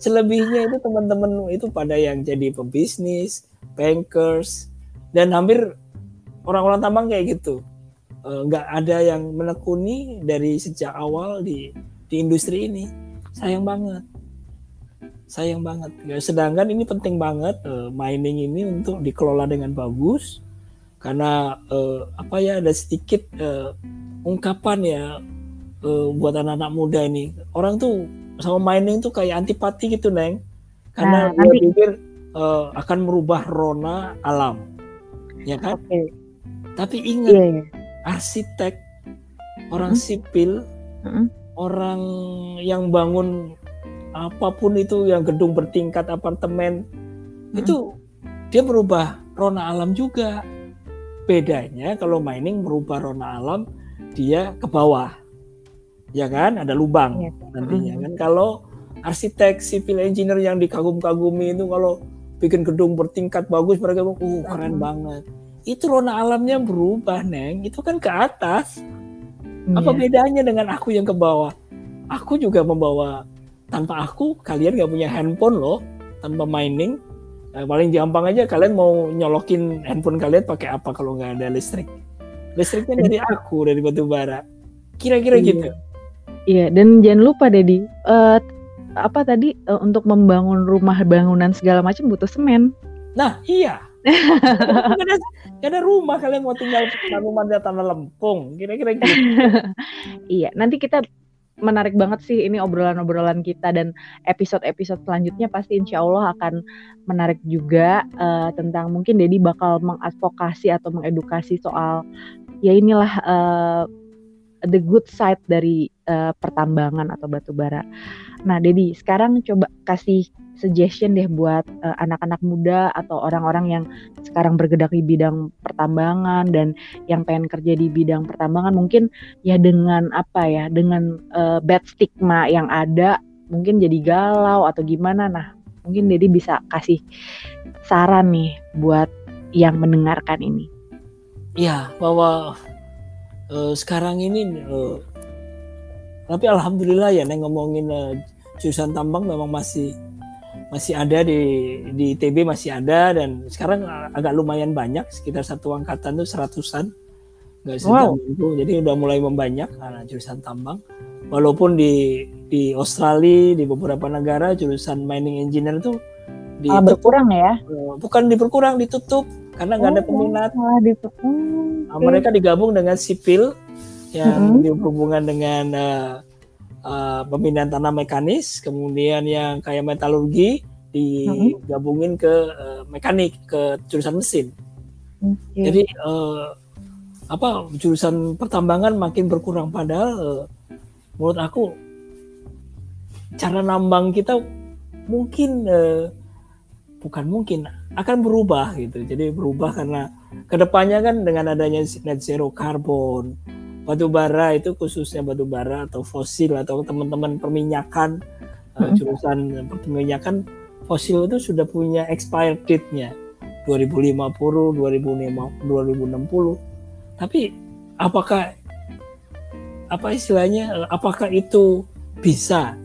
selebihnya itu teman-teman itu pada yang jadi pebisnis bankers dan hampir orang-orang tambang kayak gitu. Eh, nggak uh, ada yang menekuni dari sejak awal di di industri ini. Sayang banget. Sayang banget. Ya, sedangkan ini penting banget uh, mining ini untuk dikelola dengan bagus. Karena uh, apa ya ada sedikit uh, ungkapan ya uh, buat anak-anak muda ini. Orang tuh sama mining tuh kayak antipati gitu neng karena nah, dia nanti... pikir uh, akan merubah rona alam ya kan okay. tapi ingat yeah, yeah arsitek, orang hmm. sipil, hmm. orang yang bangun apa pun itu yang gedung bertingkat apartemen hmm. itu dia merubah rona alam juga. Bedanya kalau mining merubah rona alam dia ke bawah. Ya kan? Ada lubang ya. nantinya hmm. kan. Kalau arsitek, civil engineer yang dikagum-kagumi itu kalau bikin gedung bertingkat bagus mereka bilang, "Uh, keren hmm. banget." itu rona alamnya berubah neng itu kan ke atas apa iya. bedanya dengan aku yang ke bawah aku juga membawa tanpa aku kalian gak punya handphone loh tanpa mining nah, paling gampang aja kalian mau nyolokin handphone kalian pakai apa kalau nggak ada listrik listriknya dari aku dari batu bara kira-kira iya. gitu iya dan jangan lupa Dedi uh, apa tadi uh, untuk membangun rumah bangunan segala macam butuh semen. Nah iya. Gak, ada, gak ada rumah kalian mau tinggal rumah di tanah lempung kira-kira gitu. Iya nanti kita menarik banget sih ini obrolan-obrolan kita dan episode-episode selanjutnya pasti insya Allah akan menarik juga uh, tentang mungkin Dedi bakal mengadvokasi atau mengedukasi soal ya inilah uh, the good side dari uh, pertambangan atau batu bara. Nah, Dedi, sekarang coba kasih suggestion deh buat uh, anak-anak muda atau orang-orang yang sekarang bergerak di bidang pertambangan dan yang pengen kerja di bidang pertambangan mungkin ya dengan apa ya dengan uh, bad stigma yang ada mungkin jadi galau atau gimana nah mungkin Dedi bisa kasih saran nih buat yang mendengarkan ini. Iya bahwa uh, sekarang ini uh, tapi alhamdulillah ya neng ngomongin uh, jurusan tambang memang masih masih ada di di ITB masih ada dan sekarang agak lumayan banyak sekitar satu angkatan tuh seratusan nggak wow. minggu jadi udah mulai membanyak karena jurusan tambang. Walaupun di di Australia di beberapa negara jurusan mining engineer itu di berkurang ya? Bukan diperkurang ditutup karena nggak oh, ada peminat malah ditutup nah, mereka digabung dengan sipil yang mm -hmm. berhubungan dengan uh, uh, pemindahan tanah mekanis kemudian yang kayak metalurgi digabungin ke uh, mekanik ke jurusan mesin okay. jadi uh, apa jurusan pertambangan makin berkurang padahal uh, menurut aku cara nambang kita mungkin uh, bukan mungkin akan berubah gitu. Jadi berubah karena ke depannya kan dengan adanya net zero carbon batu bara itu khususnya batu bara atau fosil atau teman-teman perminyakan uh, jurusan perminyakan fosil itu sudah punya expired date-nya 2050 2050 2060 tapi apakah apa istilahnya apakah itu bisa?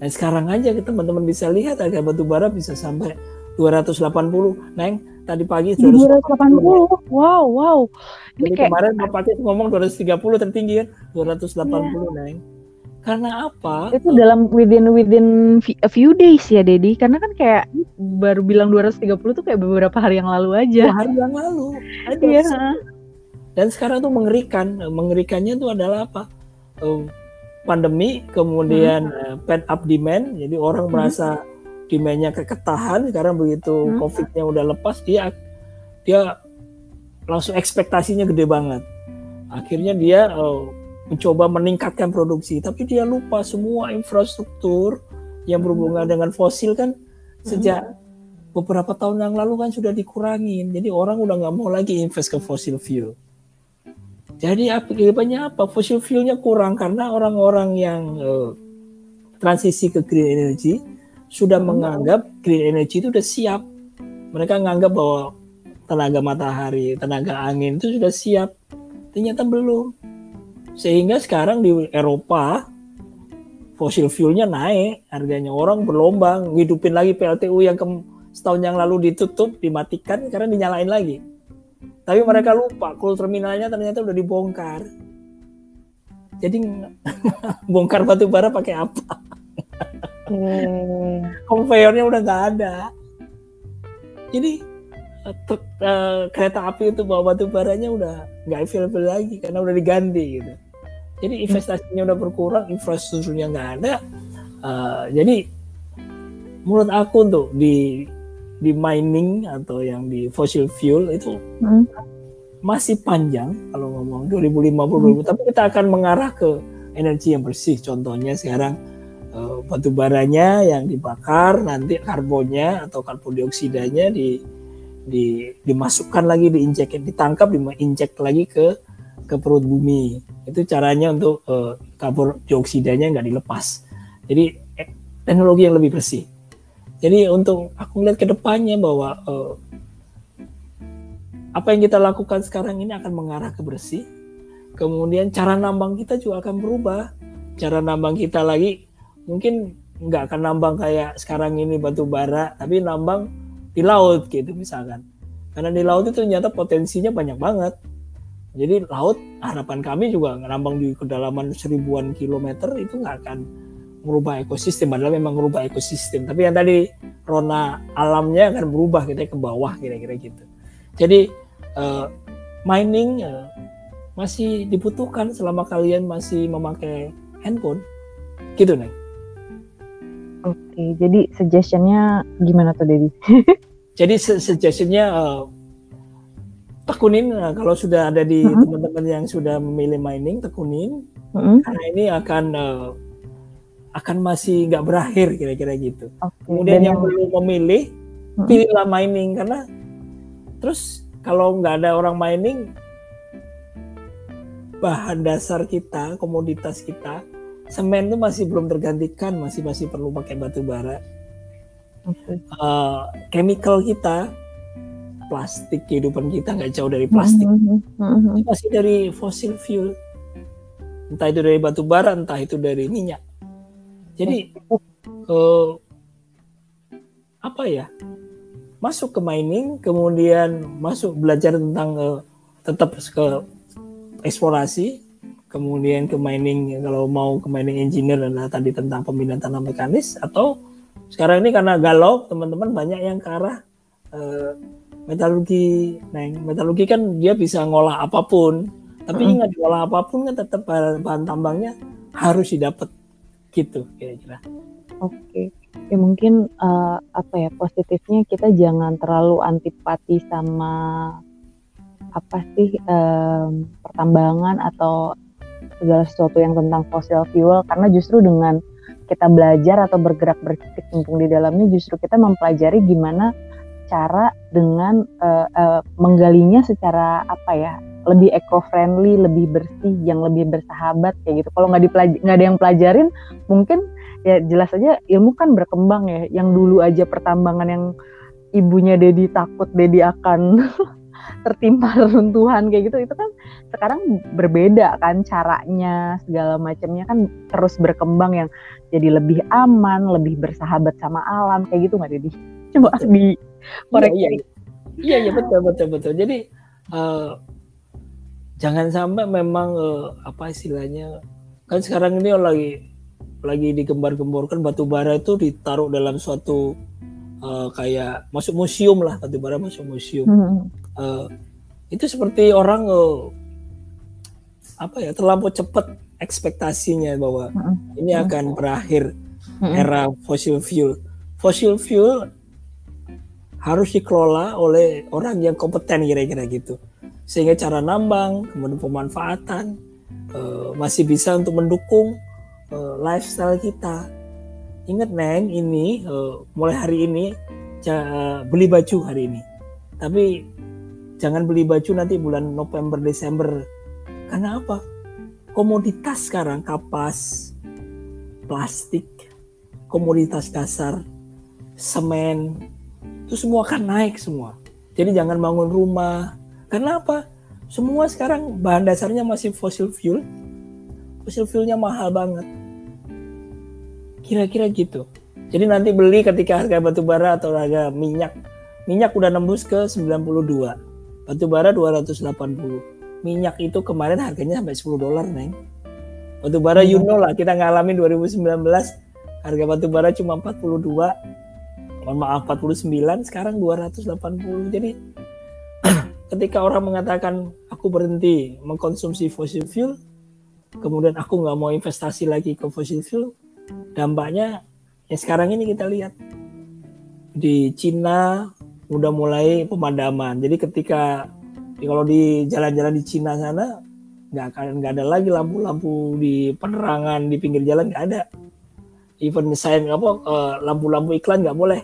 Dan sekarang aja teman-teman bisa lihat harga batu bara bisa sampai 280 neng. Tadi pagi 280 wow wow. Ini Jadi kayak kemarin Bapak itu ngomong 230 tertinggi kan 280 yeah. neng. Karena apa? Itu dalam within within a few days ya Dedi. Karena kan kayak baru bilang 230 tuh kayak beberapa hari yang lalu aja. Hari yang lalu. Iya. Dan sekarang tuh mengerikan. Mengerikannya itu adalah apa? Uh, pandemi kemudian hmm. uh, pent up demand. Jadi orang hmm. merasa demandnya keketahan sekarang begitu hmm. covidnya udah lepas dia dia langsung ekspektasinya gede banget akhirnya dia uh, mencoba meningkatkan produksi tapi dia lupa semua infrastruktur yang berhubungan hmm. dengan fosil kan sejak hmm. beberapa tahun yang lalu kan sudah dikurangin jadi orang udah nggak mau lagi invest ke fossil fuel jadi akibatnya apa? Fossil fuelnya kurang karena orang-orang yang uh, transisi ke green energy sudah menganggap green energy itu sudah siap. Mereka menganggap bahwa tenaga matahari, tenaga angin itu sudah siap. Ternyata belum. Sehingga sekarang di Eropa fossil fuelnya naik, harganya orang berlomba hidupin lagi PLTU yang ke, setahun yang lalu ditutup, dimatikan, sekarang dinyalain lagi. Tapi mereka lupa kalau terminalnya ternyata udah dibongkar. Jadi bongkar batu bara pakai apa? Hmm. Konveyornya udah nggak ada. Jadi uh, kereta api itu bawa batu baranya udah nggak available lagi karena udah diganti gitu. Jadi investasinya udah berkurang, infrastrukturnya nggak ada. Uh, jadi menurut aku tuh di di mining atau yang di fossil fuel itu hmm. masih panjang kalau ngomong 2050 hmm. tapi kita akan mengarah ke energi yang bersih contohnya sekarang uh, batu baranya yang dibakar nanti karbonnya atau karbon dioksidanya di, di dimasukkan lagi diinjek ditangkap diinjek lagi ke ke perut bumi itu caranya untuk uh, karbon dioksidanya nggak dilepas jadi eh, teknologi yang lebih bersih jadi untuk aku melihat ke depannya bahwa uh, apa yang kita lakukan sekarang ini akan mengarah ke bersih. Kemudian cara nambang kita juga akan berubah. Cara nambang kita lagi mungkin nggak akan nambang kayak sekarang ini batu bara, tapi nambang di laut gitu misalkan. Karena di laut itu ternyata potensinya banyak banget. Jadi laut harapan kami juga nambang di kedalaman seribuan kilometer itu nggak akan merubah ekosistem. Padahal memang merubah ekosistem. Tapi yang tadi rona alamnya akan berubah kita ke bawah kira-kira gitu. Jadi uh, mining uh, masih dibutuhkan selama kalian masih memakai handphone. Gitu nih oke jadi suggestionnya gimana tuh Dedi jadi suggestionnya uh, tekunin uh, kalau sudah ada di uh-huh. teman-teman yang sudah memilih mining tekunin uh-huh. karena ini akan uh, akan masih nggak berakhir kira-kira gitu. Okay. Kemudian yang belum memilih, hmm. pilihlah mining karena terus kalau nggak ada orang mining, bahan dasar kita, komoditas kita, semen itu masih belum tergantikan, masih masih perlu pakai batu bara. Okay. Uh, chemical kita, plastik kehidupan kita nggak jauh dari plastik, mm -hmm. masih dari fossil fuel, entah itu dari batu bara, entah itu dari minyak jadi uh, apa ya? Masuk ke mining, kemudian masuk belajar tentang uh, tetap ke eksplorasi, kemudian ke mining kalau mau ke mining engineer adalah tadi tentang pembinaan tanah mekanis atau sekarang ini karena galau teman-teman banyak yang ke arah uh, metalurgi. Nah, metalurgi kan dia bisa ngolah apa pun, tapi mm. ingat ngolah apa pun kan tetap bahan tambangnya harus didapat gitu kira-kira. Oke. Okay ya mungkin uh, apa ya positifnya kita jangan terlalu antipati sama apa sih um, pertambangan atau segala sesuatu yang tentang fossil fuel karena justru dengan kita belajar atau bergerak berkecimpung di dalamnya justru kita mempelajari gimana cara dengan uh, uh, menggalinya secara apa ya lebih eco friendly, lebih bersih, yang lebih bersahabat kayak gitu. Kalau nggak nggak ada yang pelajarin, mungkin ya jelas aja ilmu kan berkembang ya yang dulu aja pertambangan yang ibunya Dedi takut Dedi akan tertimpa runtuhan kayak gitu itu kan sekarang berbeda kan caranya segala macamnya kan terus berkembang yang jadi lebih aman lebih bersahabat sama alam kayak gitu nggak Dedi? Coba di koreksi iya, iya, iya iya betul betul betul. Jadi uh, jangan sampai memang uh, apa istilahnya kan sekarang ini lagi lagi digembar-gemborkan batu bara itu ditaruh dalam suatu uh, kayak masuk museum lah batu bara masuk museum hmm. uh, itu seperti orang uh, apa ya terlampau cepat ekspektasinya bahwa hmm. ini hmm. akan berakhir hmm. era fossil fuel fossil fuel harus dikelola oleh orang yang kompeten kira-kira gitu sehingga cara nambang kemudian pemanfaatan uh, masih bisa untuk mendukung uh, lifestyle kita. Ingat neng, ini uh, mulai hari ini beli baju hari ini. Tapi jangan beli baju nanti bulan November Desember. Karena apa? Komoditas sekarang kapas, plastik, komoditas dasar, semen, itu semua akan naik semua. Jadi jangan bangun rumah. Karena apa? Semua sekarang bahan dasarnya masih fossil fuel. Fossil fuelnya mahal banget Kira-kira gitu. Jadi nanti beli ketika harga batu bara atau harga minyak. Minyak udah nembus ke 92. Batu bara 280. Minyak itu kemarin harganya sampai 10 dolar, Neng. Batu bara you know lah, kita ngalamin 2019 harga batu bara cuma 42. Mohon maaf 49, sekarang 280. Jadi ketika orang mengatakan aku berhenti mengkonsumsi fossil fuel, kemudian aku nggak mau investasi lagi ke fossil fuel, dampaknya ya sekarang ini kita lihat di Cina udah mulai pemadaman. Jadi ketika ya kalau di jalan-jalan di Cina sana nggak akan nggak ada lagi lampu-lampu di penerangan di pinggir jalan nggak ada. Even saya apa uh, lampu-lampu iklan nggak boleh.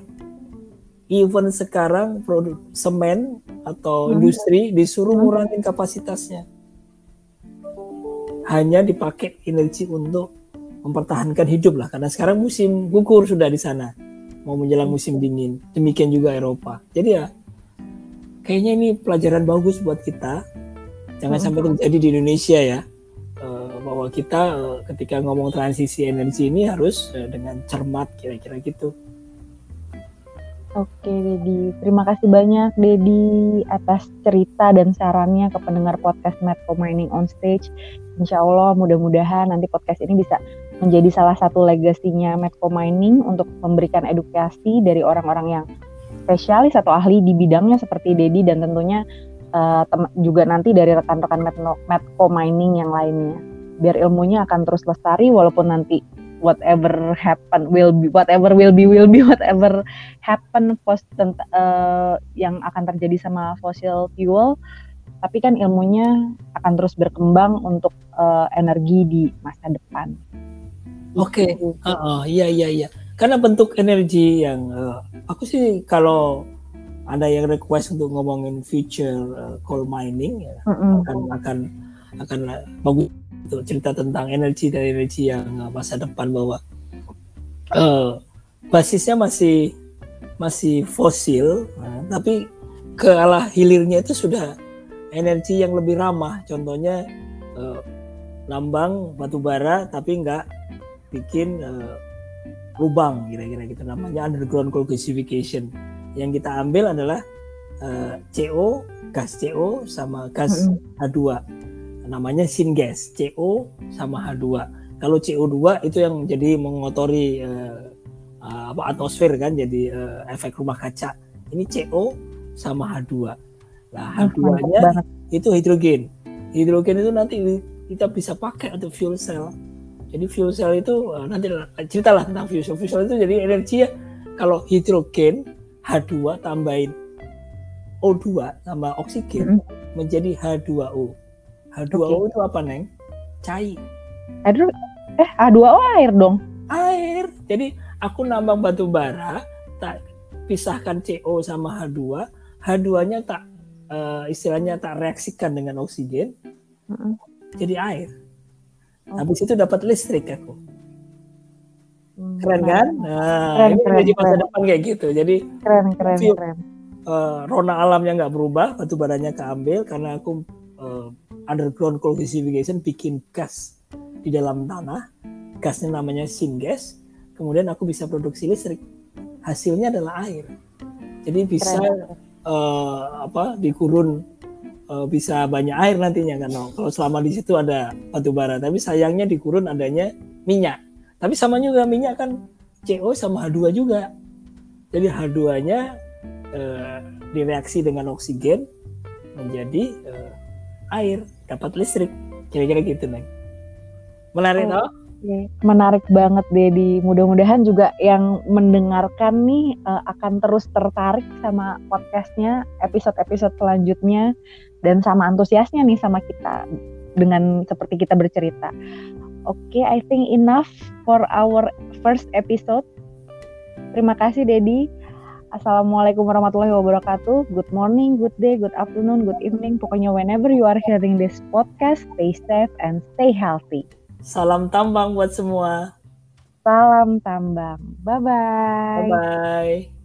Even sekarang produk semen atau hmm. industri disuruh ngurangin kapasitasnya. Hanya dipakai energi untuk mempertahankan hidup lah. Karena sekarang musim gugur sudah di sana. Mau menjelang musim dingin. Demikian juga Eropa. Jadi ya kayaknya ini pelajaran bagus buat kita. Jangan sampai terjadi di Indonesia ya. Eh, bahwa kita eh, ketika ngomong transisi energi ini harus eh, dengan cermat kira-kira gitu. Oke, Dedi. Terima kasih banyak, Dedi, atas cerita dan sarannya ke pendengar podcast Medco Mining on Stage. Insya Allah, mudah-mudahan nanti podcast ini bisa menjadi salah satu legasinya Medco Mining untuk memberikan edukasi dari orang-orang yang spesialis atau ahli di bidangnya seperti Dedi dan tentunya uh, juga nanti dari rekan-rekan Medco Mining yang lainnya. Biar ilmunya akan terus lestari walaupun nanti whatever happen will be whatever will be will be whatever happen post uh, yang akan terjadi sama fossil fuel tapi kan ilmunya akan terus berkembang untuk uh, energi di masa depan. Oke, okay. uh, uh, iya iya iya. Karena bentuk energi yang uh, aku sih kalau ada yang request untuk ngomongin future uh, coal mining ya mm -hmm. akan akan akan bagus itu cerita tentang energi dan energi yang uh, masa depan bahwa uh, basisnya masih masih fosil, nah, tapi ke arah hilirnya itu sudah energi yang lebih ramah. Contohnya uh, lambang batu bara tapi nggak bikin uh, lubang kira-kira gitu. Namanya underground coal gasification. Yang kita ambil adalah uh, CO, gas CO sama gas H2 namanya syngas CO sama H2 kalau CO2 itu yang jadi mengotori uh, apa atmosfer kan jadi uh, efek rumah kaca. Ini CO sama H2 nah H2-nya itu hidrogen. Hidrogen itu nanti kita bisa pakai untuk fuel cell jadi fuel cell itu uh, nanti ceritalah tentang fuel cell fuel cell itu jadi energi ya kalau hidrogen H2 tambahin O2 tambah oksigen mm -hmm. menjadi H2O. H2O okay. itu apa, Neng? Cair. Air eh H2O air dong. Air. Jadi aku nambang batu bara, tak pisahkan CO sama H2, H2-nya tak uh, istilahnya tak reaksikan dengan oksigen. Mm -hmm. Jadi air. Oh. Habis itu dapat listrik aku. Hmm, keren kan? Nah, keren, ini keren, masa keren. depan kayak gitu. Jadi keren, keren, keren uh, rona alamnya nggak berubah, batu baranya keambil karena aku uh, underground coal gasification bikin gas di dalam tanah. Gasnya namanya syngas. Kemudian aku bisa produksi listrik. Hasilnya adalah air. Jadi bisa uh, apa di gurun uh, bisa banyak air nantinya kan. Kalau selama di situ ada batu bara, tapi sayangnya di gurun adanya minyak. Tapi sama juga minyak kan CO sama H2 juga. Jadi H2-nya uh, direaksi dengan oksigen menjadi uh, air dapat listrik kira-kira gitu neng menarik oh, menarik banget Dedi mudah-mudahan juga yang mendengarkan nih uh, akan terus tertarik sama podcastnya episode-episode selanjutnya dan sama antusiasnya nih sama kita dengan seperti kita bercerita oke okay, I think enough for our first episode terima kasih Dedi Assalamualaikum warahmatullahi wabarakatuh. Good morning, good day, good afternoon, good evening. Pokoknya whenever you are hearing this podcast, stay safe and stay healthy. Salam tambang buat semua. Salam tambang. Bye-bye. Bye-bye.